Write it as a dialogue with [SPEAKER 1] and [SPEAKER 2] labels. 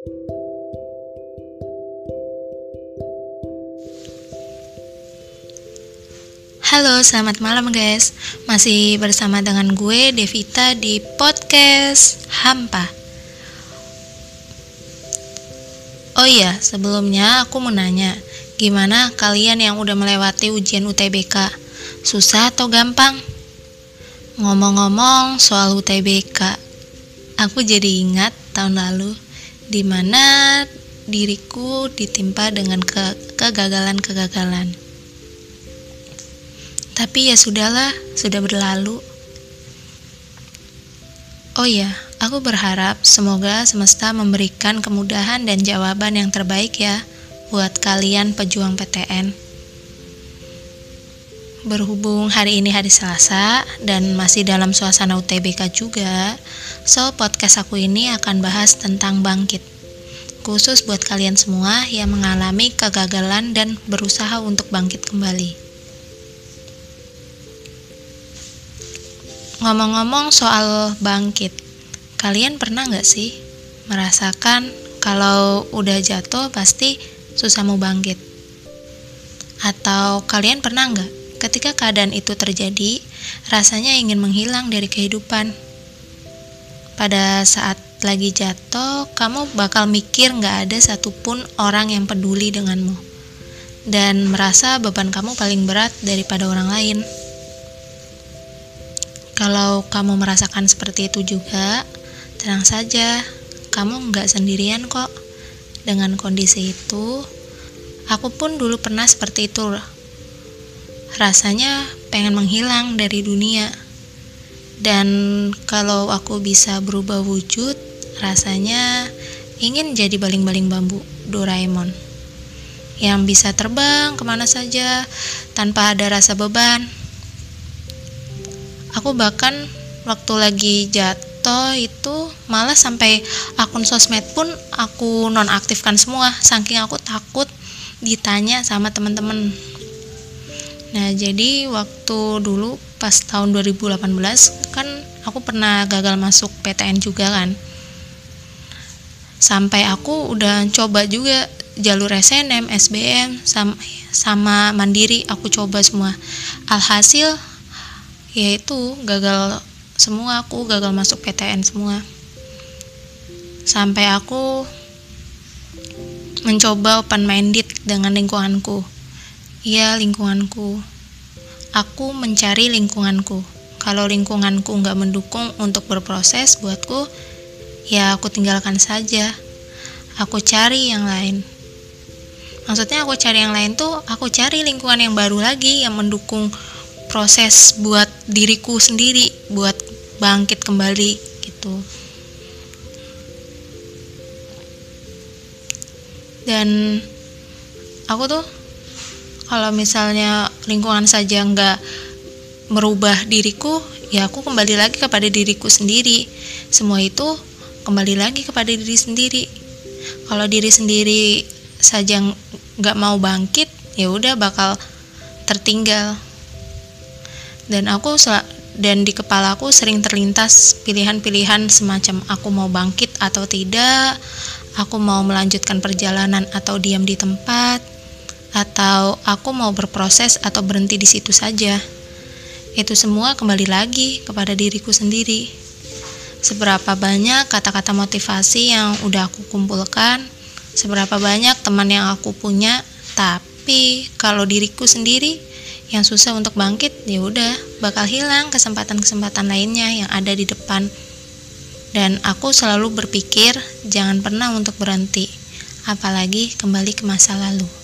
[SPEAKER 1] Halo, selamat malam guys. Masih bersama dengan gue Devita di podcast Hampa. Oh iya, sebelumnya aku mau nanya, gimana kalian yang udah melewati ujian UTBK? Susah atau gampang? Ngomong-ngomong soal UTBK, aku jadi ingat tahun lalu di mana diriku ditimpa dengan ke kegagalan-kegagalan tapi ya sudahlah, sudah berlalu. Oh ya, aku berharap semoga semesta memberikan kemudahan dan jawaban yang terbaik ya buat kalian pejuang PTN. Berhubung hari ini hari Selasa dan masih dalam suasana UTBK juga, so podcast aku ini akan bahas tentang bangkit. Khusus buat kalian semua yang mengalami kegagalan dan berusaha untuk bangkit kembali. Ngomong-ngomong soal bangkit, kalian pernah nggak sih merasakan kalau udah jatuh pasti susah mau bangkit? Atau kalian pernah nggak ketika keadaan itu terjadi, rasanya ingin menghilang dari kehidupan? Pada saat lagi jatuh, kamu bakal mikir nggak ada satupun orang yang peduli denganmu dan merasa beban kamu paling berat daripada orang lain. Kalau kamu merasakan seperti itu juga, tenang saja, kamu nggak sendirian kok. Dengan kondisi itu, aku pun dulu pernah seperti itu. Rasanya pengen menghilang dari dunia. Dan kalau aku bisa berubah wujud, rasanya ingin jadi baling-baling bambu Doraemon. Yang bisa terbang ke mana saja tanpa ada rasa beban. Aku bahkan waktu lagi jatuh itu malah sampai akun sosmed pun aku nonaktifkan semua. Saking aku takut ditanya sama teman-teman nah jadi waktu dulu pas tahun 2018 kan aku pernah gagal masuk PTN juga kan. Sampai aku udah coba juga jalur SNM, SBM sama, sama mandiri aku coba semua. Alhasil yaitu gagal semua aku gagal masuk PTN semua. Sampai aku mencoba open minded dengan lingkunganku iya lingkunganku. Aku mencari lingkunganku. Kalau lingkunganku nggak mendukung untuk berproses buatku ya aku tinggalkan saja. Aku cari yang lain. Maksudnya aku cari yang lain tuh aku cari lingkungan yang baru lagi yang mendukung proses buat diriku sendiri buat bangkit kembali gitu. Dan aku tuh kalau misalnya lingkungan saja nggak merubah diriku ya aku kembali lagi kepada diriku sendiri. Semua itu kembali lagi kepada diri sendiri. Kalau diri sendiri saja nggak mau bangkit ya udah bakal tertinggal. Dan aku dan di kepalaku sering terlintas pilihan-pilihan semacam aku mau bangkit atau tidak, aku mau melanjutkan perjalanan atau diam di tempat, atau aku mau berproses atau berhenti di situ saja. Itu semua kembali lagi kepada diriku sendiri. Seberapa banyak kata-kata motivasi yang udah aku kumpulkan, seberapa banyak teman yang aku punya, tapi kalau diriku sendiri yang susah untuk bangkit ya udah bakal hilang kesempatan-kesempatan lainnya yang ada di depan dan aku selalu berpikir jangan pernah untuk berhenti apalagi kembali ke masa lalu